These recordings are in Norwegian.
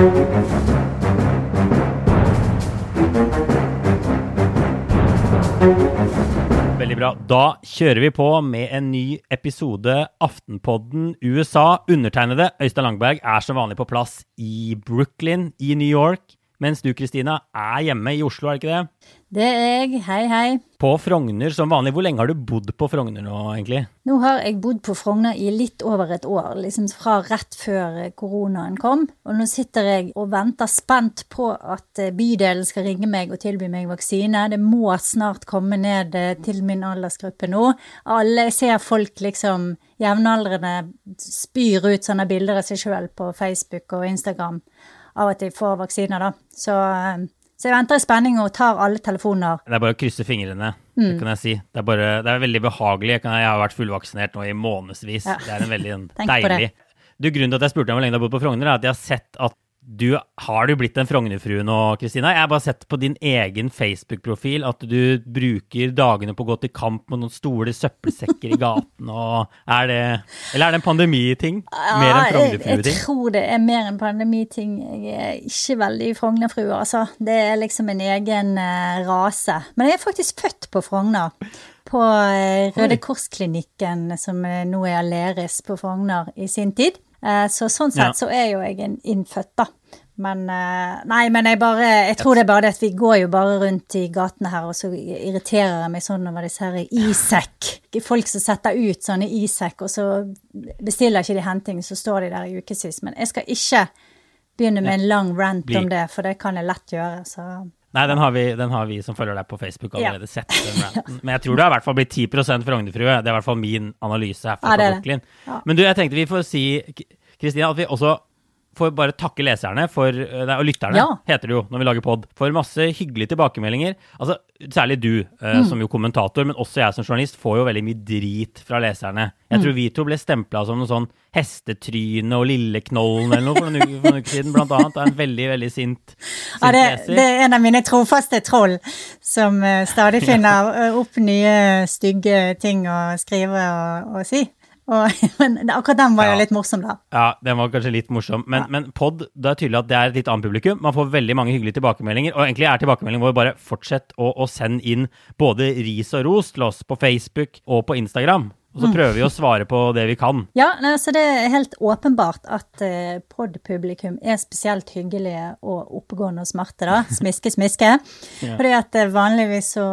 Veldig bra. Da kjører vi på med en ny episode Aftenpodden USA. Undertegnede Øystein Langberg er som vanlig på plass i Brooklyn i New York. Mens du, Kristina, er hjemme i Oslo, er det ikke det? Det er jeg. Hei, hei. På Frogner som vanlig. Hvor lenge har du bodd på Frogner nå, egentlig? Nå har jeg bodd på Frogner i litt over et år, liksom fra rett før koronaen kom. Og nå sitter jeg og venter spent på at eh, bydelen skal ringe meg og tilby meg vaksine. Det må snart komme ned eh, til min aldersgruppe nå. Alle ser folk liksom jevnaldrende spyr ut sånne bilder av seg sjøl på Facebook og Instagram av at de får vaksiner, da. Så, eh, så jeg venter i spenning og tar alle telefoner. Det er bare å krysse fingrene, det kan jeg si. Det er, bare, det er veldig behagelig. Jeg, kan, jeg har vært fullvaksinert nå i månedsvis. Ja. Det er en veldig deilig Du, Grunnen til at jeg spurte deg hvor lenge du har bodd på Frogner, er at jeg har sett at du har du blitt en Frogner-frue nå, Kristina? Jeg har bare sett på din egen Facebook-profil at du bruker dagene på å gå til kamp med noen store søppelsekker i gaten Er det Eller er det en pandemiting? Mer enn jeg, jeg tror det er mer en pandemiting. Jeg er ikke veldig Frogner-frue, altså. Det er liksom en egen uh, rase. Men jeg er faktisk født på Frogner. På uh, Røde Kors-klinikken, som uh, nå er Aleris på Frogner i sin tid. Eh, så sånn sett Ja. så er jo jeg en innfødt, da. Men eh, Nei, men jeg bare Jeg tror det er bare det at vi går jo bare rundt i gatene her, og så irriterer jeg meg sånn over disse her Isek. Folk som setter ut sånne Isek, og så bestiller ikke de henting, så står de der i ukevis. Men jeg skal ikke begynne med en lang rant om det, for det kan jeg lett gjøre, så Nei, den har, vi, den har vi som følger deg på Facebook Ja. allerede sett. den ranten. Men jeg tror det har i hvert fall blitt 10 Frognerfrue. Det er i hvert fall min analyse Ja, det fra. Brooklyn. Ja. Men du, jeg tenkte vi får si, Kristina, at vi også får bare takke leserne for, nei, og lytterne, Ja. heter det jo når vi lager pod, for masse hyggelige tilbakemeldinger. Altså, Særlig du eh, Mm. som jo kommentator, men også jeg som journalist, får jo veldig mye drit fra leserne. Mm. Jeg tror vi to ble stempla som noe sånn hestetryne og Lilleknollen eller noe for noen uker, for noen uker siden, blant annet. Det er en veldig, veldig sint, sint Ja, det, leser. det er en av mine trofaste troll som eh, stadig finner eh, opp nye stygge ting å skrive og, og si. Og, men akkurat den var jo litt morsom, da. Ja, den var kanskje litt morsom. Men, men pod, det er tydelig at det er et litt annet publikum. Man får veldig mange hyggelige tilbakemeldinger. Og egentlig er tilbakemeldingen vår bare fortsett å, å sende inn både ris og ros til oss på Facebook og på Instagram. Og så prøver vi å svare på det vi kan. Ja, så det er helt åpenbart at eh, pod-publikum er spesielt hyggelige og oppegående og smarte, da. Smiske, smiske. Ja. Fordi at eh, vanligvis så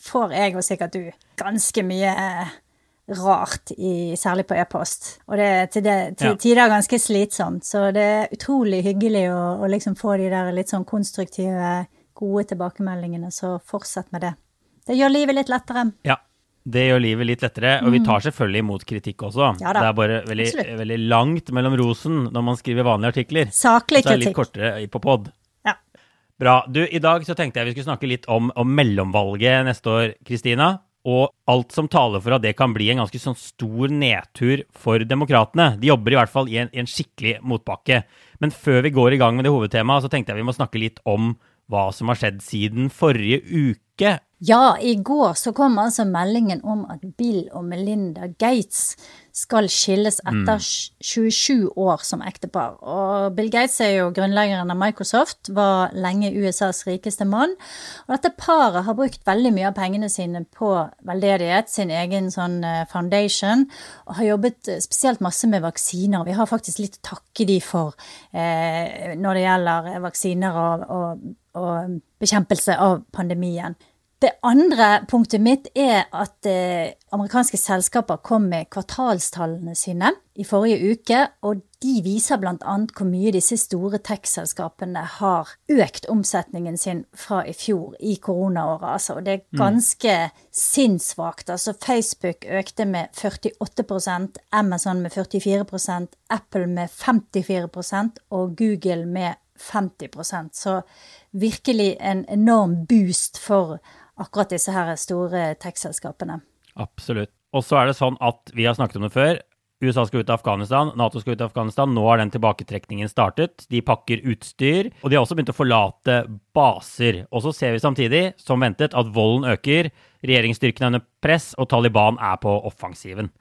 får jeg og sikkert du ganske mye eh, rart, i, særlig på e-post. Og det er til, det, til Ja. tider ganske slitsomt. Så det er utrolig hyggelig å, å liksom få de der litt sånn konstruktive, gode tilbakemeldingene, så fortsett med det. Det gjør livet litt lettere. Ja, det gjør livet litt lettere. Og vi tar selvfølgelig imot kritikk også. Mm. Ja det er bare veldig, veldig langt mellom rosen når man skriver vanlige artikler. Saklig Så er det litt kritikk. kortere på pod. Ja. Bra. Du, i dag så tenkte jeg vi skulle snakke litt om, om mellomvalget neste år, Kristina. Og alt som taler for at det kan bli en ganske sånn stor nedtur for demokratene. De jobber i hvert fall i en, i en skikkelig motbakke. Men før vi går i gang med det hovedtemaet, så tenkte jeg vi må snakke litt om hva som har skjedd siden forrige uke. Ja, i går så kom altså meldingen om at Bill og Melinda Gates skal skilles etter 27 år som ektepar. Og Bill Gates er jo grunnleggeren av Microsoft, var lenge USAs rikeste mann. Og dette paret har brukt veldig mye av pengene sine på veldedighet, sin egen sånn eh, foundation, og har jobbet eh, spesielt masse med vaksiner. Vi har faktisk litt å takke de for eh, når det gjelder vaksiner og, og, og bekjempelse av pandemien. Det andre punktet mitt er at eh, amerikanske selskaper kom med kvartalstallene sine i forrige uke, og de viser bl.a. hvor mye disse store tech-selskapene har økt omsetningen sin fra i fjor, i koronaåret. Altså. Og det er ganske sinnssvakt. Altså Facebook økte med 48% Amazon med 44% Apple med 54% og Google med 50% Så virkelig en enorm boost for akkurat disse her store tech-selskapene. Absolutt. Og så er det sånn at vi har snakket om det før. USA skal ut av Afghanistan, Nato skal ut av Afghanistan. Nå har den tilbaketrekningen startet. De pakker utstyr, og de har også begynt å forlate baser. Og så ser vi samtidig, som ventet, at volden øker, regjeringsstyrkene er under press, og Taliban er på offensiven.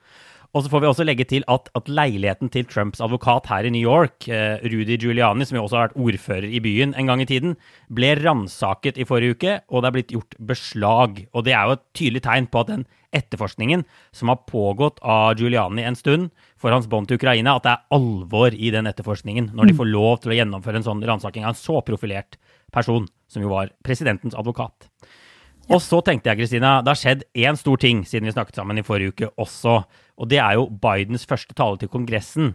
Og så får vi også legge til at, at leiligheten til Trumps advokat her i New York, eh, Rudy Giuliani, som jo også har vært ordfører i byen en gang i tiden, ble ransaket i forrige uke, og det er blitt gjort beslag. Og det er jo et tydelig tegn på at den etterforskningen som har pågått av Giuliani en stund for hans bånd til Ukraina, at det er alvor i den etterforskningen når de får lov til å gjennomføre en sånn ransaking av en så profilert person, som jo var presidentens advokat. Og så tenkte jeg, Kristina, det har skjedd én stor ting siden vi snakket sammen i forrige uke også. Og det er jo Bidens første tale til Kongressen.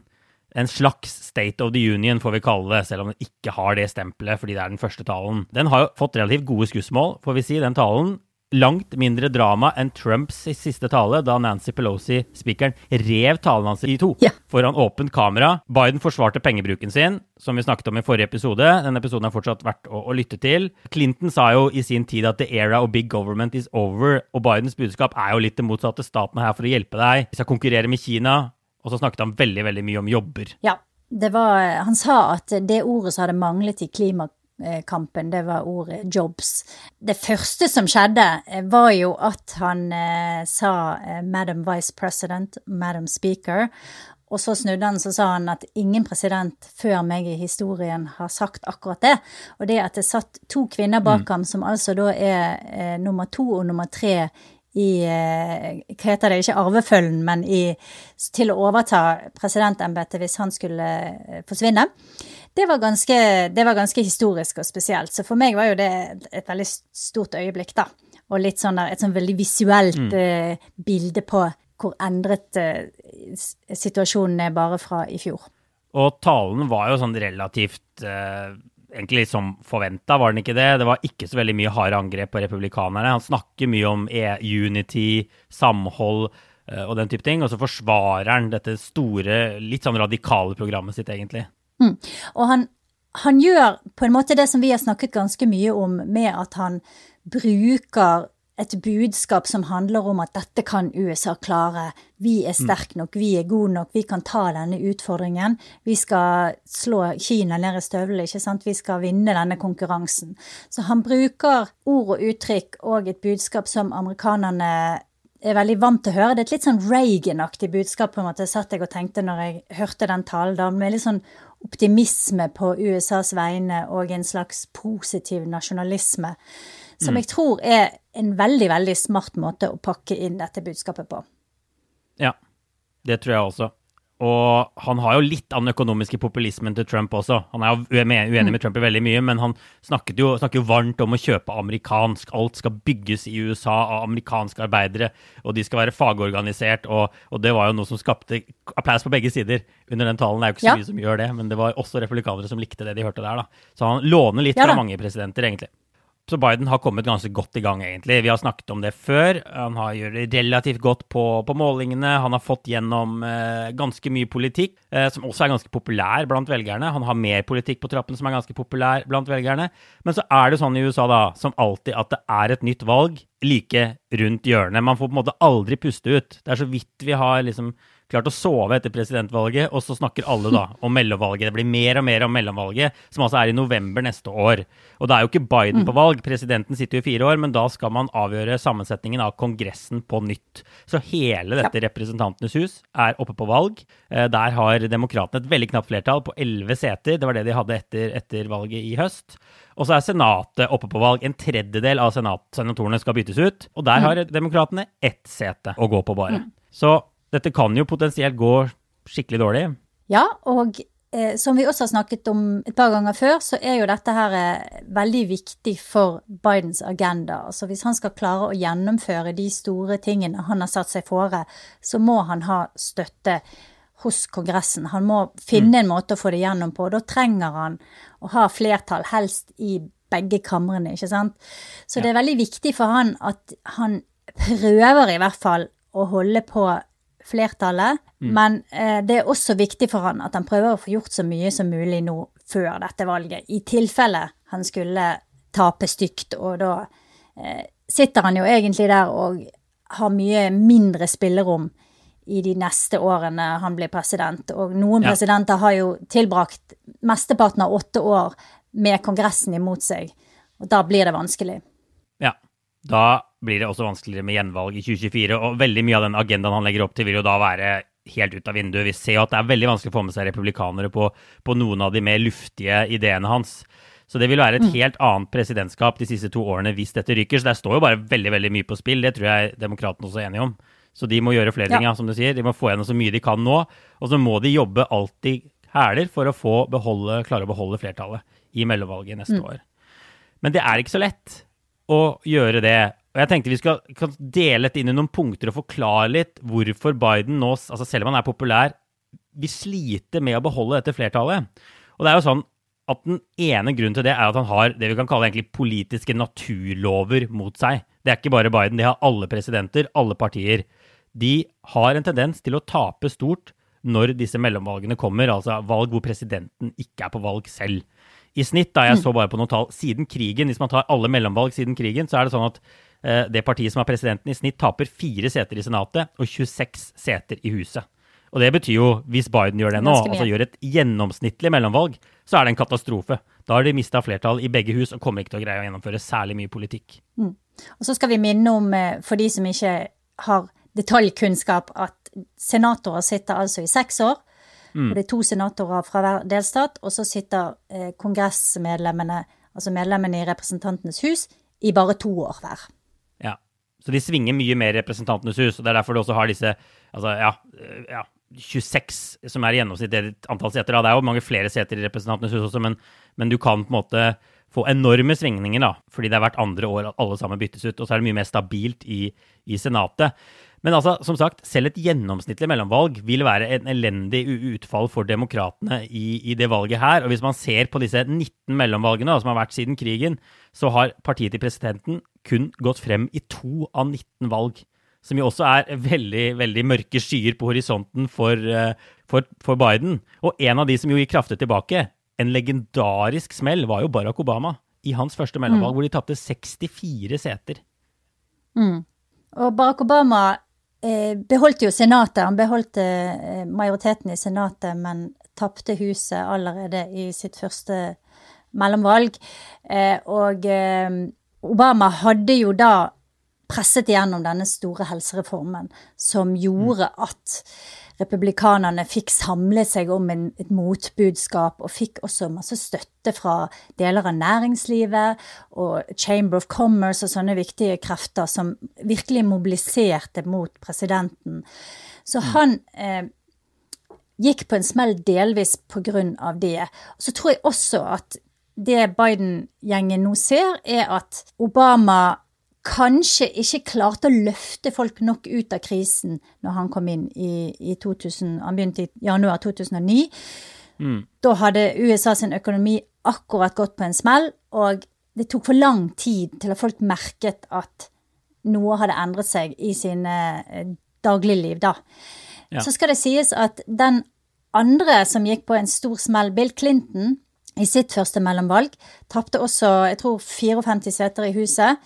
En slags State of the Union, får vi kalle det, selv om den ikke har det stempelet fordi det er den første talen. Den har jo fått relativt gode skussmål, får vi si, den talen langt mindre drama enn Trumps siste tale, da Nancy Pelosi, spikeren, rev talen hans i to ja. foran åpent kamera. Biden forsvarte pengebruken sin, som vi snakket om i forrige episode. Denne episoden er fortsatt verdt å, å lytte til. Clinton sa jo i sin tid at the era of big government is over, og Bidens budskap er jo litt det motsatte. Staten er her for å hjelpe deg. Vi skal konkurrere med Kina. Og så snakket han veldig, veldig mye om jobber. Ja. Var, han sa at det ordet som hadde manglet i klimakampen, kampen, det var ordet 'jobs'. Det første som skjedde, var jo at han eh, sa eh, 'Madam Vice President', 'Madam Speaker'. Og så snudde han så sa han at ingen president før meg i historien har sagt akkurat det. Og det at det satt to kvinner bak mm. ham, som altså da er eh, nummer to og nummer tre i eh, Hva heter det, ikke arvefølgen, men i, til å overta presidentembetet hvis han skulle eh, forsvinne det var, ganske, det var ganske historisk og spesielt. Så for meg var jo det et veldig stort øyeblikk, da. Og litt sånn der, et sånn veldig visuelt mm. uh, bilde på hvor endret uh, situasjonen er bare fra i fjor. Og talen var jo sånn relativt uh, egentlig som forventa, var den ikke det? Det var ikke så veldig mye harde angrep på republikanerne. Han snakker mye om e unity, samhold og den type ting. Og så forsvarer han dette store, litt sånn radikale programmet sitt, egentlig. Mm. Og han, han, gjør på en måte det som vi har snakket ganske mye om, med at han bruker et budskap som handler om at dette kan USA klare. Vi er sterke nok, vi er gode nok, vi kan ta denne utfordringen. Vi skal slå Kina ned i støvlene, ikke sant. Vi skal vinne denne konkurransen. Så han bruker ord og uttrykk og et budskap som amerikanerne er veldig vant til å høre. Det er et litt sånn Reagan-aktig budskap, på en måte, satt jeg og tenkte når jeg hørte den talen. da, Med litt sånn optimisme på USAs vegne og en slags positiv nasjonalisme. Som mm. jeg tror er en veldig, veldig smart måte å pakke inn dette budskapet på. Ja, det tror jeg også. Og han har jo litt av den økonomiske populismen til Trump også. Han er jo uenig med Trump i veldig mye, men han jo, snakker jo varmt om å kjøpe amerikansk. Alt skal bygges i USA av amerikanske arbeidere, og de skal være fagorganisert. Og, og det var jo noe som skapte applaus på begge sider under den talen. Det er jo ikke så ja. mye som gjør det, men det var også republikanere som likte det de hørte der. da. Så han låner litt ja, fra mange presidenter, egentlig. Så Biden har kommet ganske godt i gang, egentlig. Vi har snakket om det før. Han har gjort det relativt godt på, på målingene. Han har fått gjennom eh, ganske mye politikk, eh, som også er ganske populær blant velgerne. Han har mer politikk på trappen som er ganske populær blant velgerne. Men så er det sånn i USA, da, som alltid, at det er et nytt valg like rundt hjørnet. Man får på en måte aldri puste ut. Det er så vidt vi har liksom klart å sove etter presidentvalget, og så snakker alle da om mellomvalget. Det blir mer og mer om mellomvalget, som altså er i november neste år. Og det er jo ikke Biden på valg, presidenten sitter jo i fire år, men da skal man avgjøre sammensetningen av Kongressen på nytt. Så hele dette. Representantenes hus er oppe på valg. Eh, der har Demokratene et veldig knapt flertall på elleve seter. Det var det de hadde etter, etter valget i høst. Og så er Senatet oppe på valg. En tredjedel av senat senatorene skal byttes ut. Og der mm. har Demokratene ett sete å gå på, bare. Mm. Så dette kan jo potensielt gå skikkelig dårlig. Ja, og eh, som vi også har snakket om et par ganger før, så er jo dette her eh, veldig viktig for Bidens agenda. Altså hvis han skal klare å gjennomføre de store tingene han har satt seg fore, så må han ha støtte hos Kongressen. Han må finne en måte å få det gjennom på. og Da trenger han å ha flertall, helst i begge kamrene, ikke sant. Så ja. det er veldig viktig for han at han prøver i hvert fall å holde på flertallet. Mm. Men eh, det er også viktig for han at han prøver å få gjort så mye som mulig nå før dette valget, i tilfelle han skulle tape stygt. Og da eh, sitter han jo egentlig der og har mye mindre spillerom i de neste årene han blir president. Og noen ja. presidenter har jo tilbrakt mesteparten av åtte år med Kongressen imot seg. Og da blir det vanskelig. Ja. Da blir det også vanskeligere med gjenvalg i 2024. Og veldig mye av den agendaen han legger opp til, vil jo da være helt ut av vinduet. Vi ser jo at det er veldig vanskelig å få med seg republikanere på, på noen av de mer luftige ideene hans. Så det vil være et mm. helt annet presidentskap de siste to årene hvis dette ryker. Så der står jo bare veldig veldig mye på spill. Det tror jeg demokratene også er enige om. Så de må gjøre flere ja. ting, som du sier. De må få gjennom så mye de kan nå. Og så må de jobbe alt de hæler for å få beholde, klare å beholde flertallet i mellomvalget neste mm. år. Men det er ikke så lett å gjøre det. Og jeg tenkte vi skal, kan dele dette inn i noen punkter og forklare litt hvorfor Biden nå, altså selv om han er populær, vil slite med å beholde dette flertallet. Og det er jo sånn at Den ene grunnen til det er at han har det vi kan kalle egentlig politiske naturlover mot seg. Det er ikke bare Biden, det har alle presidenter, alle partier. De har en tendens til å tape stort når disse mellomvalgene kommer, altså valg hvor presidenten ikke er på valg selv i snitt, da jeg så bare på noen tall, siden krigen, hvis man tar alle mellomvalg siden krigen, så er det sånn at det partiet som har presidenten i snitt, taper fire seter i Senatet og 26 seter i Huset. Og det betyr jo, hvis Biden gjør det nå, altså gjør et gjennomsnittlig mellomvalg, så er det en katastrofe. Da har de mista flertall i begge hus og kommer ikke til å greie å gjennomføre særlig mye politikk. Mm. Og så skal vi minne om, eh, for de som ikke har detaljkunnskap, at senatorer sitter altså i seks år. Mm. Og det er to senatorer fra hver delstat, og så sitter eh, kongressmedlemmene, altså medlemmene i Representantenes hus, i bare to år hver. Så de svinger mye mer i Representantenes hus, og det er derfor du også har disse altså, ja, eh, ja 26 som er gjennomsnittlig antall seter. Det er jo mange flere seter i Representantenes hus også, men, men, du kan på en måte få enorme svingninger, da, fordi det er hvert andre år at alle sammen byttes ut. Og så er det mye mer stabilt i, i Senatet. Men altså, som sagt, selv et gjennomsnittlig mellomvalg vil være en elendig utfall for demokratene i, i, det valget her. Og hvis man ser på disse 19 mellomvalgene som har vært siden krigen, så har partiet til presidenten kun gått frem i to av 19 valg. Som jo også er veldig, veldig mørke skyer på horisonten for, eh, for, for Biden. Og en av de som jo gikk kraftig tilbake, en legendarisk smell, var jo Barack Obama i hans første mellomvalg, mm. hvor de tapte 64 seter. Mm. Og Barack Obama Eh, beholdt jo Senatet. Han beholdt eh, majoriteten i Senatet, men tapte huset allerede i sitt første mellomvalg. Eh, og Obama hadde jo da presset igjennom denne store helsereformen som gjorde at republikanerne fikk samlet seg om en, et motbudskap, og fikk også masse støtte fra deler av næringslivet og Chamber of Commerce og sånne viktige krefter som virkelig mobiliserte mot presidenten. Så mm. han eh, gikk på en smell delvis på grunn av det. Så tror jeg også at det Biden-gjengen nå ser, er at Obama kanskje ikke klarte å løfte folk nok ut av krisen når han kom inn i, i 2000, han begynte i januar 2009. Mm. Da hadde USA sin økonomi akkurat gått på en smell, og det tok for lang tid til at folk merket at noe hadde endret seg i sine eh, dagligliv, da. Ja. Så skal det sies at den andre som gikk på en stor smell, Bill Clinton, i sitt første mellomvalg, tapte også, jeg tror, 54 seter i huset.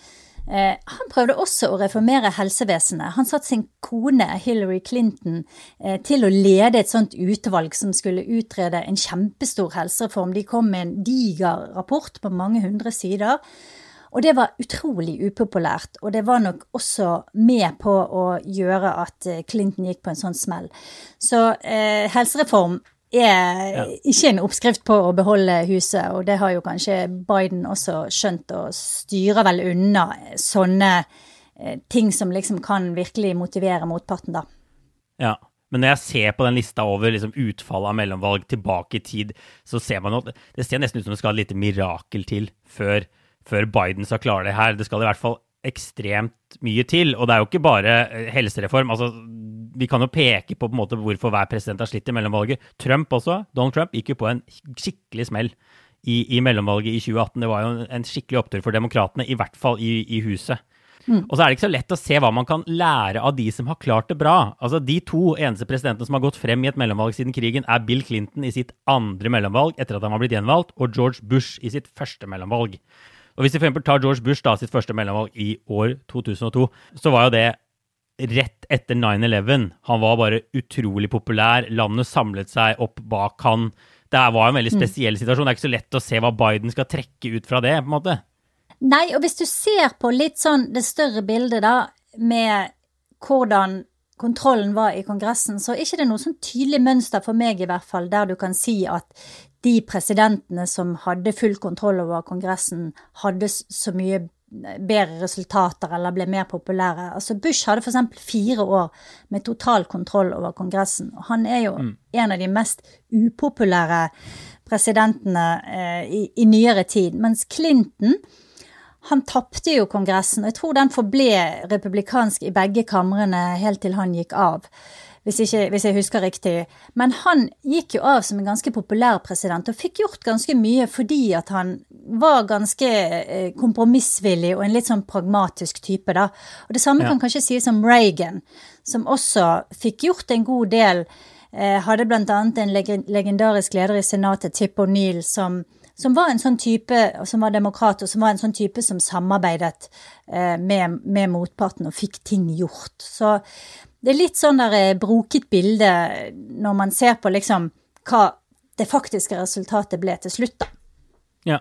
Eh, han prøvde også å reformere helsevesenet. Han satte sin kone Hillary Clinton eh, til å lede et sånt utvalg som skulle utrede en kjempestor helsereform. De kom med en diger rapport på mange hundre sider. Og det var utrolig upopulært, og det var nok også med på å gjøre at eh, Clinton gikk på en sånn smell. Så eh, helsereform er ikke en oppskrift på å beholde huset, og det har jo kanskje Biden også skjønt, og styrer vel unna sånne eh, ting som liksom kan virkelig motivere motparten, da. Ja. Men når jeg ser på den lista over liksom utfallet av mellomvalg tilbake i tid, så ser man at det ser nesten ut som det skal et lite mirakel til før, før Biden skal klare det her. Det skal i hvert fall ekstremt mye til. Og det er jo ikke bare eh, helsereform. altså vi kan jo peke på, på en måte, hvorfor hver president har slitt i mellomvalget. Trump også, Donald Trump gikk jo på en skikkelig smell i, i mellomvalget i 2018. Det var jo en skikkelig opptur for demokratene, i hvert fall i, i huset. Mm. Og så er det ikke så lett å se hva man kan lære av de som har klart det bra. Altså De to eneste presidentene som har gått frem i et mellomvalg siden krigen, er Bill Clinton i sitt andre mellomvalg etter at han var blitt gjenvalgt, og George Bush i sitt første mellomvalg. Og Hvis vi for tar George Bush da sitt første mellomvalg i år 2002, så var jo det rett etter 9-11. Han var bare utrolig populær. Landet samlet seg opp bak han. Det var en veldig mm. spesiell situasjon. Det er ikke så lett å se hva Biden skal trekke ut fra det. på en måte. Nei, og hvis du ser på litt sånn det større bildet, da, med hvordan kontrollen var i Kongressen, så er ikke det noe sånn tydelig mønster for meg, i hvert fall, der du kan si at de presidentene som hadde full kontroll over Kongressen, hadde så mye bedre resultater eller ble mer populære. Altså Bush hadde f.eks. fire år med total kontroll over Kongressen. og Han er jo mm. en av de mest upopulære presidentene eh, i, i, nyere tid. Mens Clinton han tapte jo Kongressen, og jeg tror den forble republikansk i begge kamrene helt til han gikk av hvis, ikke, hvis, jeg husker riktig. Men han gikk jo av som en ganske populær president, og fikk gjort ganske mye fordi at han var ganske eh, kompromissvillig og en litt sånn pragmatisk type, da. Og det samme ja. kan kanskje sies om Reagan, som også fikk gjort en god del. Eh, hadde annet en legendarisk leder i senatet, Tip O'Neill, som som var en sånn type, som var demokrat, og som var en sånn type som samarbeidet eh, med, med, motparten og fikk ting gjort. Så det er litt sånn der eh, broket bilde når man ser på liksom hva det faktiske resultatet ble til slutt, da. Ja.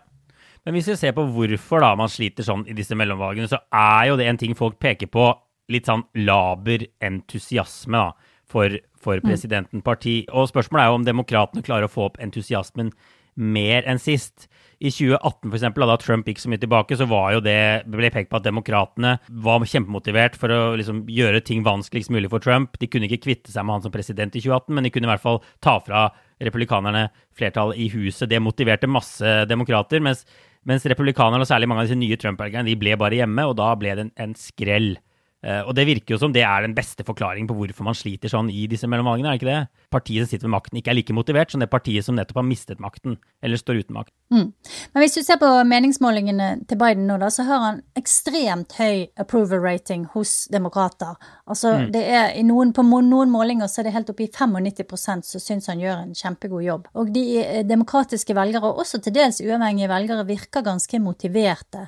Men hvis vi ser på hvorfor da man sliter sånn i disse mellomvalgene, så er jo det en ting folk peker på, litt sånn laber entusiasme da, for, for mm. presidenten parti. Og spørsmålet er jo om demokratene klarer å få opp entusiasmen mer enn sist. I 2018, for eksempel, da Trump gikk så mye tilbake, så var jo det, ble pekt på at demokratene var kjempemotivert for å liksom gjøre ting vanskeligst mulig for Trump. De kunne ikke kvitte seg med han som president i 2018, men de kunne i hvert fall ta fra republikanerne flertall i huset. Det motiverte masse demokrater, mens, mens republikanerne, og særlig mange av disse nye Trump-velgerne, de ble bare hjemme, og da ble det en, en skrell. Uh, og det virker jo som det er den beste forklaringen på hvorfor man sliter sånn i disse mellomvalgene, er det ikke det? Partiet som sitter ved makten, ikke er like motivert som det partiet som nettopp har mistet makten, eller står uten makt. Mm. Men hvis du ser på meningsmålingene til Biden nå, da, så har han ekstremt høy approval rating hos demokrater. Altså mm. det er i noen, på noen målinger så er det helt oppe i 95% som syns han gjør en kjempegod jobb. Og de eh, demokratiske velgere, og også til dels uavhengige velgere, virker ganske motiverte.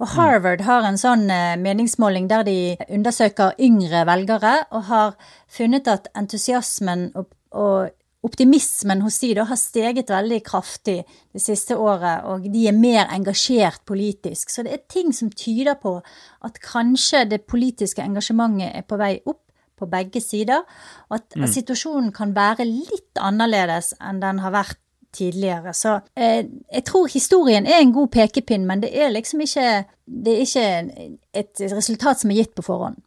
Og mm. Harvard har en sånn eh, meningsmåling der de undersøker yngre velgere, og har funnet at entusiasmen og, og optimismen hos de da har steget veldig kraftig det siste året, og de er mer engasjert politisk. Så det er ting som tyder på at kanskje det politiske engasjementet er på vei opp på begge sider, og at, mm. at situasjonen kan være litt annerledes enn den har vært tidligere. Så eh, jeg tror historien er en god pekepinn, men det er liksom ikke, det er ikke et resultat som er gitt på forhånd.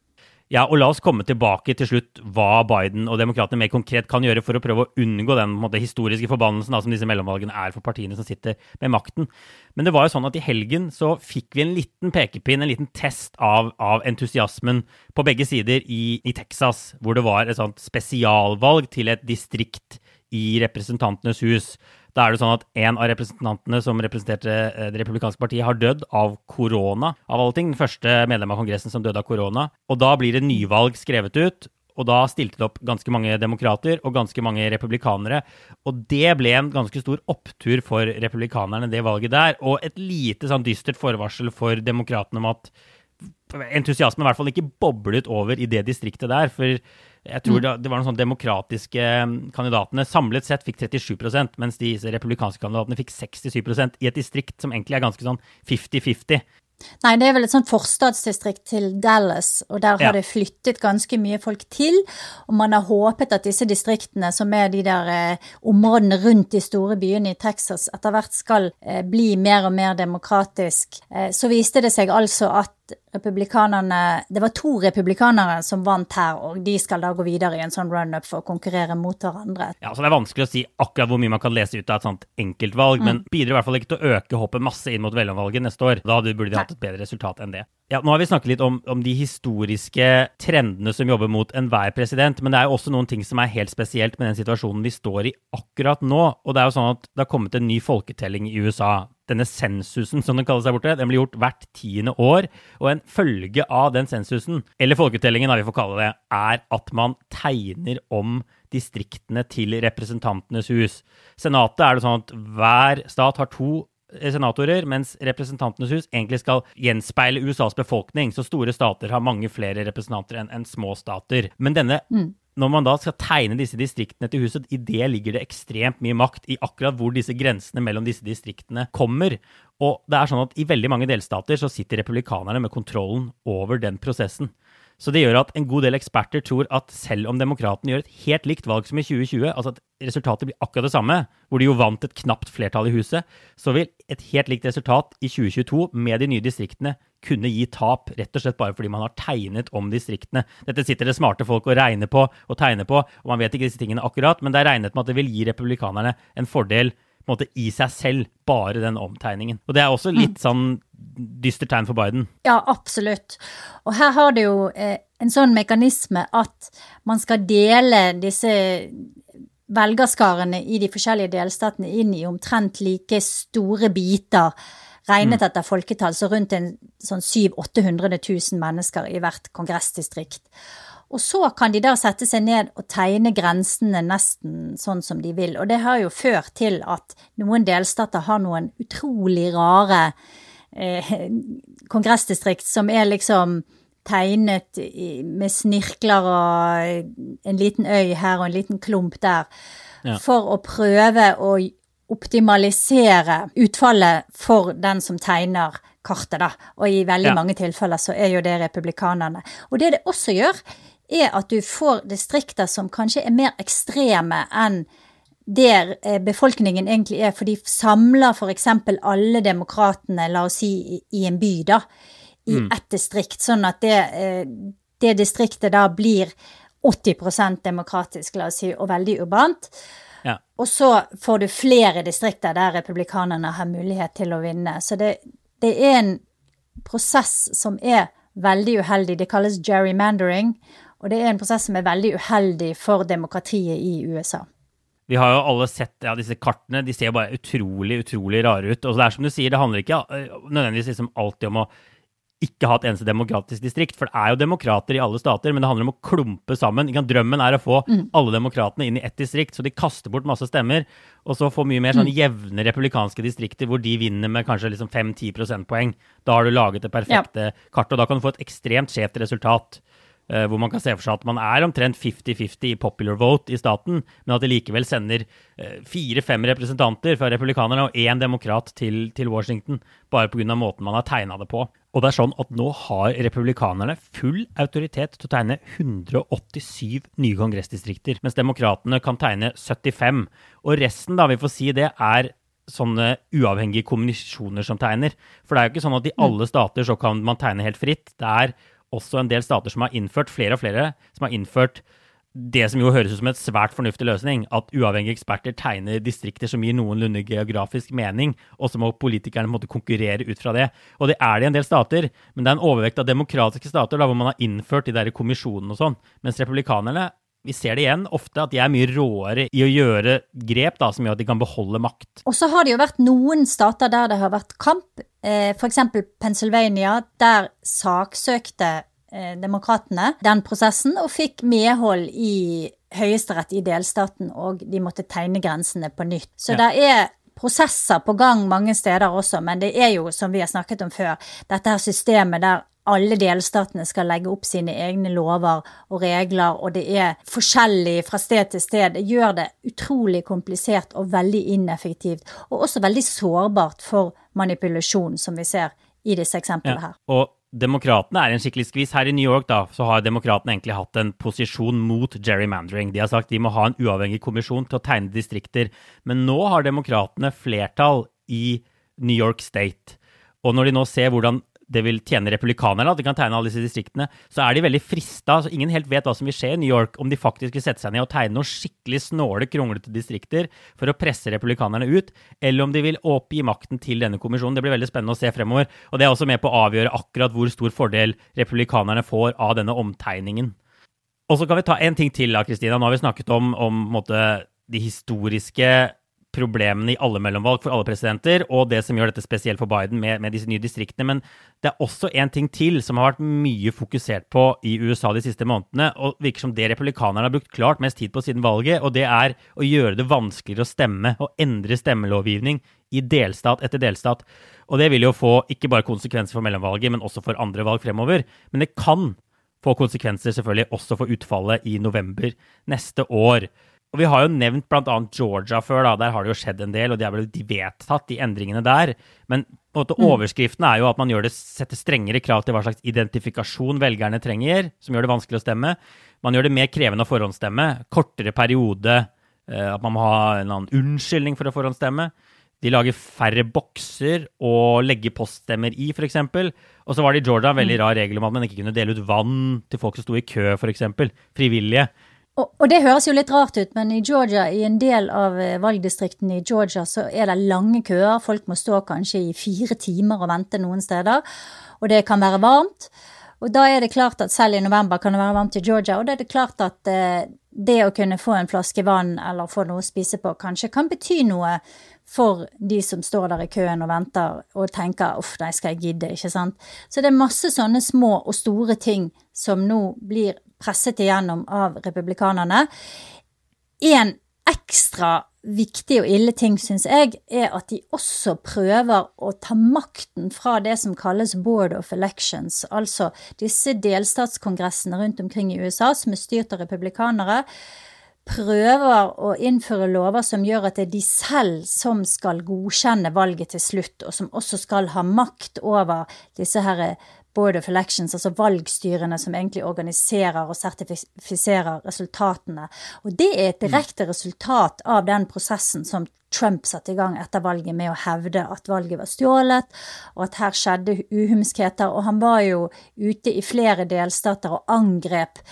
Ja, og La oss komme tilbake til slutt hva Biden og demokratene mer konkret kan gjøre for å prøve å unngå den måte, historiske forbannelsen da, som disse mellomvalgene er for partiene som sitter med makten. Men det var jo sånn at i helgen så fikk vi en liten pekepinn, en liten test av, av entusiasmen på begge sider i, i, Texas, hvor det var et sånt spesialvalg til et distrikt i Representantenes hus. Da er det sånn at en av representantene som representerte eh, Det republikanske partiet, har dødd av korona, av alle ting. Den første medlem av Kongressen som døde av korona. Og da blir det nyvalg skrevet ut. Og da stilte det opp ganske mange demokrater og ganske mange republikanere. Og det ble en ganske stor opptur for republikanerne, det valget der. Og et lite sånn dystert forvarsel for demokratene om at entusiasmen i hvert fall ikke boblet over i det distriktet der. For jeg tror mm. det, var noen sånn demokratiske um, kandidatene samlet sett fikk 37% mens de republikanske kandidatene fikk 67% i et distrikt som egentlig er ganske sånn 50-50. Nei, det er vel et sånt forstadsdistrikt til Dallas, og der har ja. det flyttet ganske mye folk til. Og man har håpet at disse distriktene, som er de der eh, områdene rundt de store byene i Texas, etter hvert skal eh, bli mer og mer demokratisk. Eh, så viste det seg altså at republikanerne Det var to republikanere som vant her, og de skal da gå videre i en sånn run-up for å konkurrere mot hverandre. Ja, så Det er vanskelig å si akkurat hvor mye man kan lese ut av et sånt enkeltvalg, mm. men bidrar i hvert fall ikke til å øke hoppet masse inn mot velgervalget neste år. Da burde de hatt et bedre resultat enn det. Ja, Nå har vi snakket litt om, om, de historiske trendene som jobber mot enhver president, men det er jo også noen ting som er helt spesielt med den situasjonen vi står i akkurat nå. Og det er jo sånn at det har kommet en ny folketelling i USA denne sensusen, som den kalles der borte, den blir gjort hvert tiende år. Og en følge av den sensusen, eller folketellingen, da vi får kalle det, er at man tegner om distriktene til Representantenes hus. Senatet er det sånn at hver stat har to senatorer, mens Representantenes hus egentlig skal gjenspeile USAs befolkning. Så store stater har mange flere representanter enn enn små stater. Men denne mm. Når man da skal tegne disse distriktene til huset, i det ligger det ekstremt mye makt i akkurat hvor disse grensene mellom disse distriktene kommer. Og det er sånn at i veldig mange delstater så sitter republikanerne med kontrollen over den prosessen. Så det gjør at en god del eksperter tror at selv om demokratene gjør et helt likt valg som i 2020, altså at resultatet blir akkurat det samme, hvor de jo vant et knapt flertall i huset, så vil et helt likt resultat i 2022 med de nye distriktene kunne gi tap, rett og slett bare fordi man har tegnet om distriktene. Dette sitter det smarte folk og regner på og tegner på, og man vet ikke disse tingene akkurat, men det er regnet med at det vil gi republikanerne en fordel på en måte i seg selv, bare den omtegningen. Og det er også litt sånn dystert tegn for Biden. Ja, absolutt. Og her har det jo eh, en sånn mekanisme at man skal dele disse velgerskarene i de forskjellige delstatene inn i omtrent like store biter regnet mm. etter folketall, så rundt en sånn 700 000-800 000 mennesker i hvert kongressdistrikt. Og så kan de da sette seg ned og tegne grensene nesten sånn som de vil. Og det har jo ført til at noen delstater har noen utrolig rare eh, kongressdistrikt som er liksom tegnet med snirkler og en liten øy her og en liten klump der. Ja. For å prøve å optimalisere utfallet for den som tegner kartet, da. Og i veldig ja. mange tilfeller så er jo det republikanerne. Og det det også gjør, er at du får distrikter som kanskje er mer ekstreme enn der eh, befolkningen egentlig er, for de samler f.eks. alle demokratene, la oss si, i en by, da, i mm. ett distrikt, sånn at det, eh, det distriktet da blir 80 demokratisk, la oss si, og veldig urbant. Ja. Og så får du flere distrikter der republikanerne har mulighet til å vinne. Så det, det er en prosess som er veldig uheldig. Det kalles gerrymandering, og det er en prosess som er veldig uheldig for demokratiet i USA. Vi har jo alle sett ja, disse kartene. De ser bare utrolig, utrolig rare ut. Og det er som du sier, det handler ikke eh, nødvendigvis liksom alltid om å ikke ha et eneste demokratisk distrikt. For det er jo demokrater i alle stater, men det handler om å klumpe sammen. Drømmen er å få mm. alle demokratene inn i ett distrikt, så de kaster bort masse stemmer. Og så få mye mer sånn mm. jevne republikanske distrikter hvor de vinner med kanskje liksom 5-10 prosentpoeng. Da har du laget det perfekte ja. kartet, og da kan du få et ekstremt skjevt resultat. Uh, hvor man kan se for seg at man er omtrent 50-50 i popular vote i staten, men at de likevel sender uh, fire-fem representanter fra republikanerne og én demokrat til, til Washington, bare pga. måten man har tegna det på. Og det er sånn at nå har republikanerne full autoritet til å tegne 187 nye kongressdistrikter, mens demokratene kan tegne 75. Og resten, da, vi får si det, er sånne uavhengige kommunisjoner som tegner. For det er jo ikke sånn at i mm. alle stater så kan man tegne helt fritt. Det er også en del stater som har innført, flere og flere, som har innført det som jo høres ut som et svært fornuftig løsning, at uavhengige eksperter tegner distrikter som gir noenlunde geografisk mening, og så må politikerne måtte konkurrere ut fra det. Og det er det i en del stater, men det er en overvekt av demokratiske stater da, hvor man har innført de der kommisjonene og sånn. Mens republikanerne, vi ser det igjen ofte, at de er mye råere i å gjøre grep da, som gjør at de kan beholde makt. Og så har det jo vært noen stater der det har vært kamp, eh, f.eks. Pennsylvania, der saksøkte demokratene den prosessen, og fikk medhold i Høyesterett i delstaten, og de måtte tegne grensene på nytt. Så ja. det er prosesser på gang mange steder også, men det er jo, som vi har snakket om før, dette her systemet der alle delstatene skal legge opp sine egne lover og regler, og det er forskjellig fra sted til sted. Det gjør det utrolig komplisert og veldig ineffektivt, og også veldig sårbart for manipulasjon, som vi ser i disse eksemplene her. Ja, og Demokratene er en skikkelig skvis. Her i New York da, så har demokratene egentlig hatt en posisjon mot gerrymandering. De har sagt de må ha en uavhengig kommisjon til å tegne distrikter. Men nå har demokratene flertall i New York State. Og når de nå ser hvordan det vil tjene republikanerne, at de kan tegne alle disse distriktene, så er de veldig frista. Så ingen helt vet hva som vil skje i New York, om de faktisk vil sette seg ned og tegne noen skikkelig snåle, kronglete distrikter for å presse republikanerne ut, eller om de vil oppgi makten til denne kommisjonen. Det blir veldig spennende å se fremover. Og det er også med på å avgjøre akkurat hvor stor fordel republikanerne får av denne omtegningen. Og så kan vi ta en ting til, da, Kristina. Nå har vi snakket om, om måte, de historiske problemene i alle mellomvalg for alle presidenter, og det som gjør dette spesielt for Biden med, med disse nye distriktene. Men det er også en ting til som har vært mye fokusert på i USA de siste månedene, og virker som det republikanerne har brukt klart mest tid på siden valget, og det er å gjøre det vanskeligere å stemme og endre stemmelovgivning i delstat etter delstat. Og det vil jo få ikke bare konsekvenser for mellomvalget, men også for andre valg fremover. Men det kan få konsekvenser selvfølgelig også for utfallet i november neste år. Og Vi har jo nevnt bl.a. Georgia før. da, Der har det jo skjedd en del, og de er vel vedtatt, de endringene der. Men på en måte mm. overskriften er jo at man det, setter strengere krav til hva slags identifikasjon velgerne trenger, som gjør det vanskelig å stemme. Man gjør det mer krevende å forhåndsstemme. Kortere periode. Eh, at man må ha en annen unnskyldning for å forhåndsstemme. De lager færre bokser å legge poststemmer i, f.eks. Og så var det i Georgia en veldig mm. rar regel om at man ikke kunne dele ut vann til folk som sto i kø, f.eks. Frivillige. Og, det høres jo litt rart ut, men i Georgia, i en del av eh, valgdistriktene i Georgia, så er det lange køer. Folk må stå kanskje i fire timer og vente noen steder. Og det kan være varmt. Og da er det klart at selv i november kan det være varmt i Georgia. Og da er det klart at eh, det å kunne få en flaske vann eller få noe å spise på kanskje kan bety noe for de som står der i køen og venter og tenker 'uff, nei, skal jeg gidde', ikke sant. Så det er masse sånne små og store ting som nå blir presset igjennom av republikanerne. En ekstra viktig og ille ting, syns jeg, er at de også prøver å ta makten fra det som kalles Board of Elections, altså disse delstatskongressene rundt omkring i USA som er styrt av republikanere, prøver å innføre lover som gjør at det er de selv som skal godkjenne valget til slutt, og som også skal ha makt over disse her Board of Elections, altså valgstyrene som egentlig organiserer og sertifiserer resultatene. Og det er et mm. direkte resultat av den prosessen som Trump satte i gang etter valget med å hevde at valget var stjålet, og at her skjedde uhumskheter. Og han var jo ute i flere delstater og angrep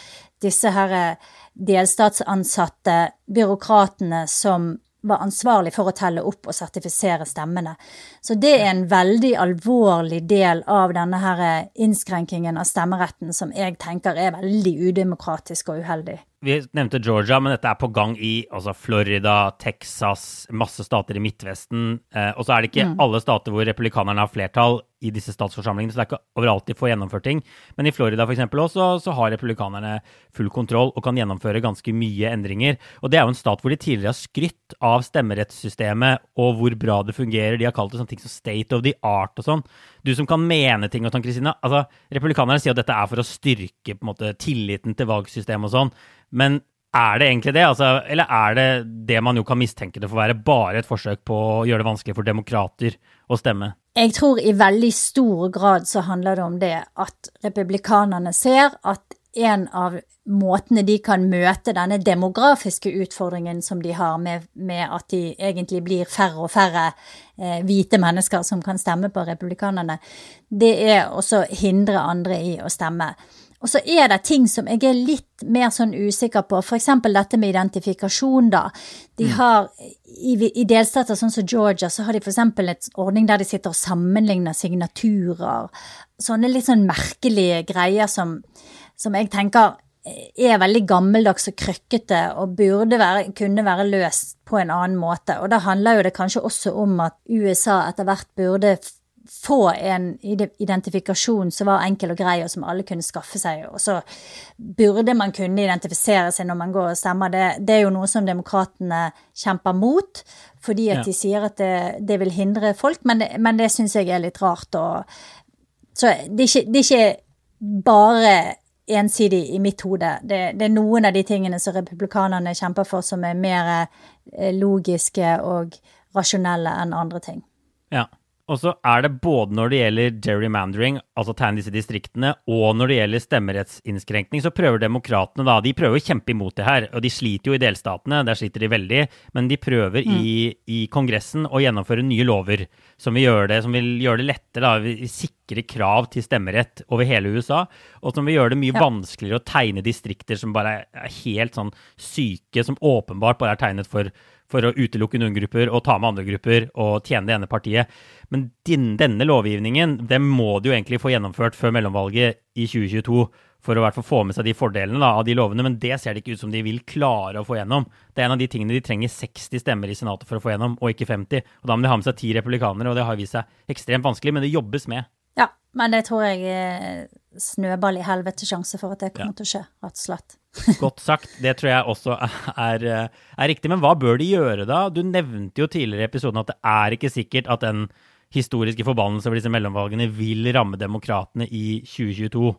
disse her delstatsansatte byråkratene som var ansvarlig for å telle opp og sertifisere stemmene. Så det er en veldig alvorlig del av denne her innskrenkingen av stemmeretten som jeg tenker er veldig udemokratisk og uheldig. Vi nevnte Georgia, men dette er på gang i altså Florida, Texas, masse stater i Midtvesten. Eh, og så er det ikke mm. alle stater hvor republikanerne har flertall i disse statsforsamlingene, så det er ikke overalt de får gjennomført ting. Men i Florida eksempel også, så har republikanerne full kontroll og kan gjennomføre ganske mye endringer. Og det er jo en stat hvor de tidligere har skrytt av stemmerettssystemet og hvor bra det fungerer. De har kalt det sånne ting som state of the art og sånn. Du som kan mene ting og sånn, Kristine. Altså, republikanerne sier at dette er for å styrke på en måte, tilliten til valgsystemet og sånn. Men er det egentlig det? Altså, eller er det det man jo kan mistenke det for å være, bare et forsøk på å gjøre det vanskelig for demokrater å stemme? Jeg tror i veldig stor grad så handler det om det at republikanerne ser at en av måtene de kan møte denne demografiske utfordringen som de har med, med at de egentlig blir færre og færre eh, hvite mennesker som kan stemme på republikanerne, det er også hindre andre i å stemme. Og så er det ting som jeg er litt mer sånn usikker på, f.eks. dette med identifikasjon, da. De mm. har, i, i, delstater sånn som Georgia, så har de f.eks. et ordning der de sitter og sammenligner signaturer. Sånne litt sånn merkelige greier som, som jeg tenker er veldig gammeldags og krøkkete og burde være, kunne være løst på en annen måte. Og da handler jo det kanskje også om at USA etter hvert burde få en identifikasjon som var enkel og grei, og som alle kunne skaffe seg. Og så burde man kunne identifisere seg når man går og stemmer. Det, det er jo noe som demokratene kjemper mot, fordi at ja. de sier at det, det, vil hindre folk, men det, men det syns jeg er litt rart. Og, så det er, ikke, det er ikke bare ensidig i mitt hode. Det, det, er noen av de tingene som republikanerne kjemper for, som er mer eh, logiske og rasjonelle enn andre ting. Ja. Og så er det både når det gjelder gerrymandering, altså tegne disse distriktene, og når det gjelder stemmerettsinnskrenkning, så prøver demokratene da, de prøver å kjempe imot det her. Og de sliter jo i delstatene, der sliter de veldig. Men de prøver mm. i, i, Kongressen å gjennomføre nye lover som vil gjøre det, som vil gjøre det lettere, da, sikre krav til stemmerett over hele USA. Og som vil gjøre det mye ja. vanskeligere å tegne distrikter som bare er helt sånn syke, som åpenbart bare er tegnet for for å utelukke noen grupper og ta med andre grupper og tjene det ene partiet. Men din, denne lovgivningen den må de jo egentlig få gjennomført før mellomvalget i 2022 for å hvert fall få med seg de fordelene da, av de lovene, men det ser det ikke ut som de vil klare å få gjennom. Det er en av de tingene de trenger 60 stemmer i Senatet for å få gjennom, og ikke 50. Og Da må de ha med seg ti republikanere, og det har vist seg ekstremt vanskelig, men det jobbes med. Ja, men det tror jeg er snøball i helvete sjanse for at det kommer ja. til å skje, rett og slett. Godt sagt. Det tror jeg også er, er, riktig. Men hva bør de gjøre da? Du nevnte jo tidligere i episoden at det er ikke sikkert at den historiske forbannelse over disse mellomvalgene vil ramme demokratene i 2022.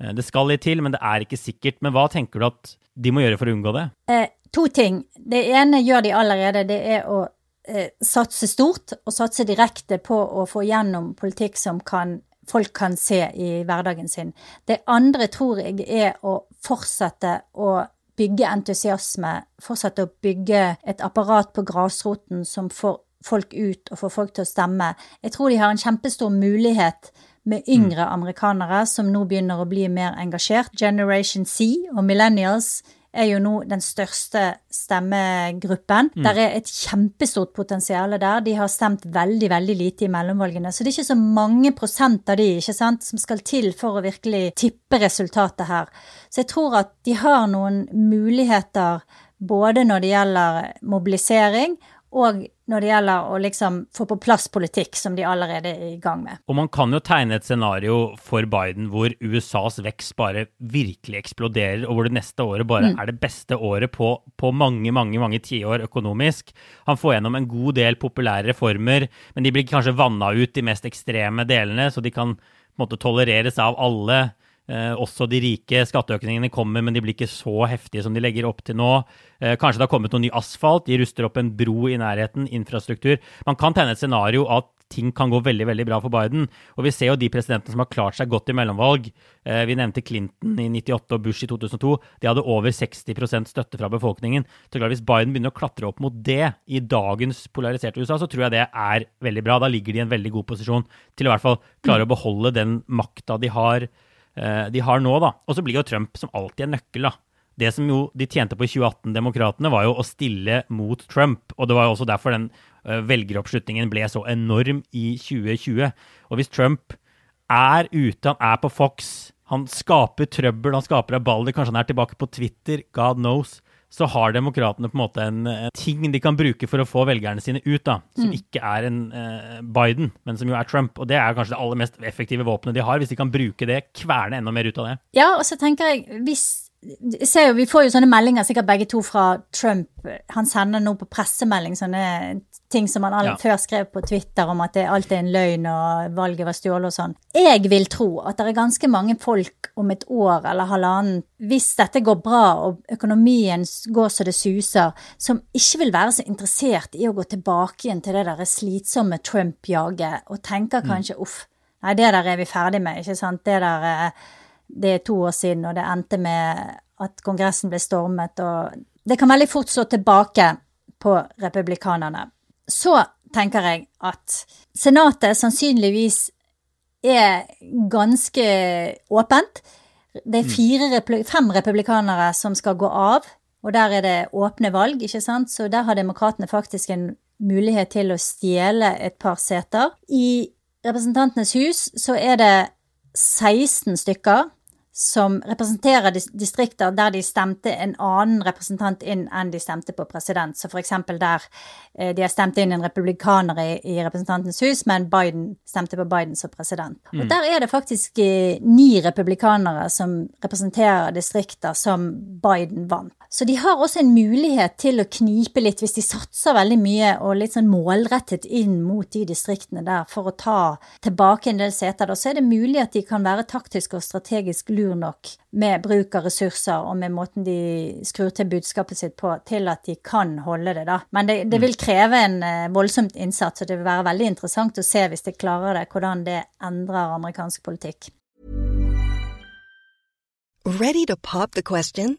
Eh, det skal litt til, men det er ikke sikkert. Men hva tenker du at de må gjøre for å unngå det? Eh, to ting. Det ene gjør de allerede. Det er å eh, satse stort og satse direkte på å få gjennom politikk som kan, folk kan se i hverdagen sin. Det andre tror jeg er å fortsette å bygge entusiasme, fortsette å bygge et apparat på grasroten som får folk ut og får folk til å stemme. Jeg tror de har en kjempestor mulighet med yngre amerikanere som nå begynner å bli mer engasjert. Generation C og millennials er jo nå den største stemmegruppen. Mm. Der er et kjempestort potensial der. De har stemt veldig, veldig lite i mellomvalgene. Så det er ikke så mange prosent av de ikke sant, som skal til for å virkelig tippe resultatet her. Så jeg tror at de har noen muligheter både når det gjelder mobilisering og når det gjelder å liksom få på plass politikk som de allerede er i gang med. Og man kan jo tegne et scenario for Biden hvor USAs vekst bare virkelig eksploderer, og hvor det neste året bare mm. er det beste året på, på mange, mange mange tiår økonomisk. Han får gjennom en god del populære reformer, men de blir kanskje vanna ut de mest ekstreme delene, så de kan på en måte tolereres av alle. Eh, også de rike skatteøkningene kommer, men de blir ikke så heftige som de legger opp til nå. Eh, kanskje det har kommet noe ny asfalt, de ruster opp en bro i nærheten, infrastruktur. Man kan tegne et scenario at ting kan gå veldig veldig bra for Biden. Og vi ser jo de presidentene som har klart seg godt i mellomvalg. Eh, vi nevnte Clinton i 98 og Bush i 2002. De hadde over 60% støtte fra befolkningen. Så klart, Hvis Biden begynner å klatre opp mot det i dagens polariserte USA, så tror jeg det er veldig bra. Da ligger de i en veldig god posisjon til å i hvert fall klare å beholde den makta de har de har nå, da. Og så blir jo Trump som alltid en nøkkel, da. Det som jo de tjente på i 2018, demokratene, var jo å stille mot Trump. Og det var jo også derfor den uh, velgeroppslutningen ble så enorm i 2020. Og hvis Trump er ute, han er på Fox, han skaper trøbbel, han skaper rabalder, kanskje han er tilbake på Twitter, God knows så har demokratene på en måte en, en, ting de kan bruke for å få velgerne sine ut, da, som mm. ikke er en eh, Biden, men som jo er Trump. Og det er kanskje det aller mest effektive våpenet de har, hvis de kan bruke det, kverne enda mer ut av det. Ja, og så tenker jeg, hvis jo, Vi får jo sånne meldinger, sikkert begge to, fra Trump. Han sender nå på pressemelding sånne ting som han ja. før skrev på Twitter om at det alltid er en løgn og valget var stjålet og sånn. Jeg vil tro at det er ganske mange folk om et år eller halvannen, hvis dette går bra og økonomien går så det suser, som ikke vil være så interessert i å gå tilbake igjen til det der slitsomme Trump-jaget, og tenker mm. kanskje uff, nei, det der er vi ferdig med, ikke sant. Det der eh, det er to år siden, og det endte med at Kongressen ble stormet, og det kan veldig fort slå tilbake på republikanerne. Så tenker jeg at Senatet sannsynligvis er ganske åpent. Det er mm. fire, fem republikanere som skal gå av, og der er det åpne valg, ikke sant, så der har demokratene faktisk en mulighet til å stjele et par seter. I Representantenes hus så er det 16 stykker som representerer distrikter der de stemte en annen representant inn enn de stemte på president. Så eksempel der eh, de har stemt inn en republikaner i, i Representantens hus, men Biden stemte på Biden som president. Mm. Og der er det faktisk eh, ni republikanere som representerer distrikter som Biden vant. Så de har også en mulighet til å knipe litt hvis de satser veldig mye og litt sånn målrettet inn mot de distriktene der for å ta tilbake en del seter. Da så er det mulig at de kan være taktisk og strategisk lur lur nok med bruk av ressurser og med måten de skrur til budskapet sitt på, til at de kan holde det, da. Men det, det vil kreve en uh, voldsomt innsats, og det vil være veldig interessant å se, hvis de klarer det, hvordan det endrer amerikansk politikk. Ready to pop the question?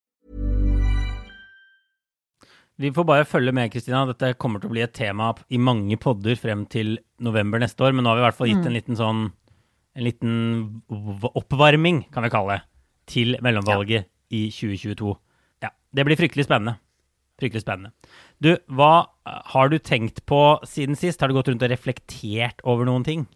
Vi får bare følge med, Kristina. Dette kommer til å bli et tema i mange podder frem til november neste år, men nå har vi i hvert fall gitt en liten sånn en liten oppvarming, kan vi kalle det, til mellomvalget ja. i 2022. Ja, det blir fryktelig spennende. Fryktelig spennende. Du, hva har du tenkt på siden sist? Har du gått rundt og reflektert over noen ting?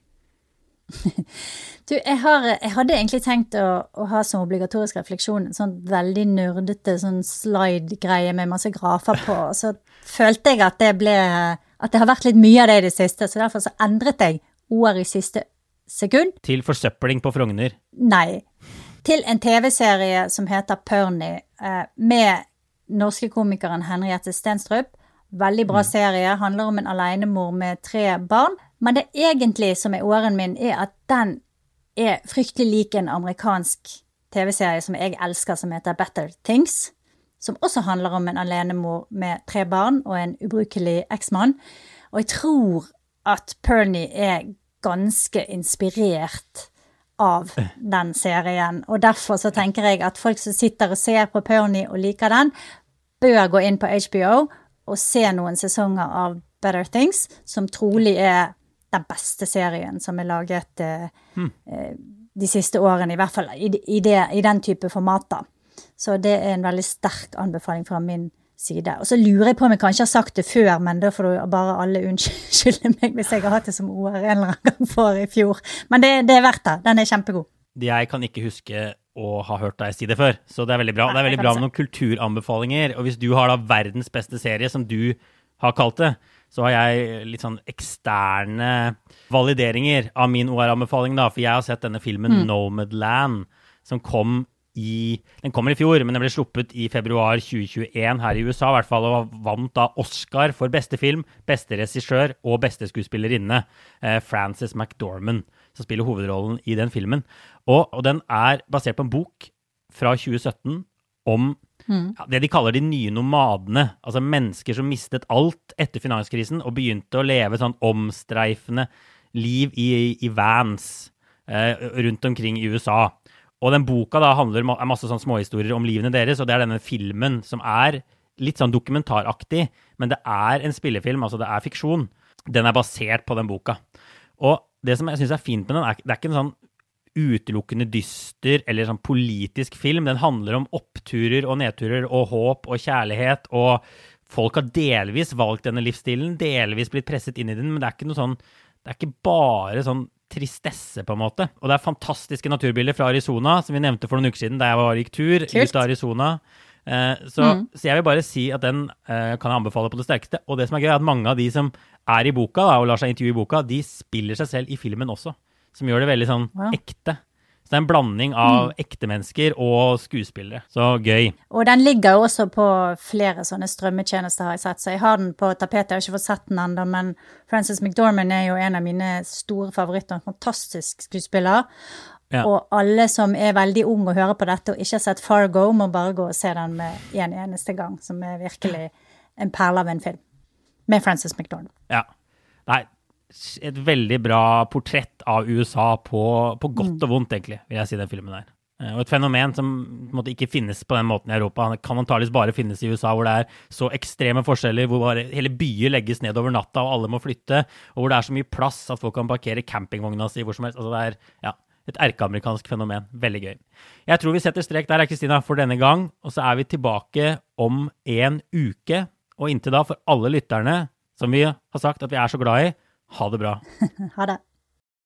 Du, jeg, har, jeg hadde egentlig tenkt å, å, ha som obligatorisk refleksjon en sånn veldig nerdete sånn slide-greie med masse grafer på, og så følte jeg at det ble At det har vært litt mye av det i det siste, så derfor så endret jeg ord i siste sekund. Til forsøpling på Frogner? Nei. Til en TV-serie som heter Perny, eh, med norske komikeren Henriette Stenstrup. Veldig bra mm. serie. Handler om en alenemor med tre barn. Men det egentlig som er åren min, er at den er fryktelig lik en amerikansk TV-serie som jeg elsker, som heter Better Things. Som også handler om en alenemor med tre barn og en ubrukelig eksmann. Og jeg tror at Pernie er ganske inspirert av den serien. Og derfor så tenker jeg at folk som sitter og ser på Pernie og liker den, bør gå inn på HBO og se noen sesonger av Better Things, som trolig er den beste serien som er laget eh, de siste årene, i hvert fall i, i, det, i den type formater. Så det er en veldig sterk anbefaling fra min side. Og så lurer jeg på om jeg kanskje har sagt det før, men da får du bare alle unnskylde meg hvis jeg har hatt det som ord en eller annen gang for i fjor. Men det, det er verdt det. Den er kjempegod. Jeg kan ikke huske å ha hørt deg si det før, så det er veldig bra. Det er veldig bra med noen kulturanbefalinger. Og hvis du har da verdens beste serie, som du har kalt det, så har jeg litt sånn eksterne valideringer av min OR-anbefaling, da. For jeg har sett denne filmen mm. Nomadland, som kom i Den kommer i fjor, men den ble sluppet i februar 2021 her i USA, i hvert fall, og vant da Oscar for beste film, beste regissør og beste skuespillerinne. Eh, Frances McDormand, som spiller hovedrollen i den filmen. Og, og den er basert på en bok fra 2017 om mm. ja, det de kaller de nye nomadene. Altså mennesker som mistet alt etter finanskrisen og begynte å leve sånn omstreifende liv i, i vans eh, rundt omkring i USA. Og den boka da handler er masse sånn småhistorier om livene deres, og det er denne filmen som er litt sånn dokumentaraktig, men det er en spillefilm, altså det er fiksjon. Den er basert på den boka. Og det som jeg syns er fint med den, er det er ikke en sånn utelukkende dyster eller sånn politisk film. Den handler om oppturer og nedturer og håp og kjærlighet, og folk har delvis valgt denne livsstilen, delvis blitt presset inn i den, men det er ikke noe sånn Det er ikke bare sånn tristesse, på en måte. Og det er fantastiske naturbilder fra Arizona, som vi nevnte for noen uker siden da jeg var gikk tur Kult. ut av Arizona. Eh, så, mm. så, jeg vil bare si at den eh, kan jeg anbefale på det sterkeste. Og det som er gøy, er at mange av de som er i boka, da, og lar seg intervjue i boka, de spiller seg selv i filmen også. Som gjør det veldig sånn ja. ekte. Så det er en blanding av mm. ekte mennesker og skuespillere. Så gøy. Og den ligger jo også på flere sånne strømmetjenester, har jeg sett. Så jeg har den på tapetet. Jeg har ikke fått sett den ennå, men Frances McDormand er jo en av mine store favoritter. En fantastisk skuespiller. Ja. Og alle som er veldig unge og hører på dette og ikke har sett Fargo, må bare gå og se den med en eneste gang, som er virkelig en perle av en film. Med Frances McDormand. Ja. Nei, et veldig bra portrett av USA på, på godt og vondt, egentlig, vil jeg si, den filmen der. Eh, og et fenomen som måte, ikke finnes på den måten i Europa. Det kan antakeligvis bare finnes i USA, hvor det er så ekstreme forskjeller, hvor bare hele byer legges ned over natta, og alle må flytte, og hvor det er så mye plass at folk kan parkere campingvogna si hvor som helst. Altså, det er ja, et erkeamerikansk fenomen. Veldig gøy. Jeg tror vi setter strek der, Kristina, for denne gang. Og så er vi tilbake om en uke. Og inntil da, for alle lytterne som vi har sagt at vi er så glad i, ha det bra. ha det.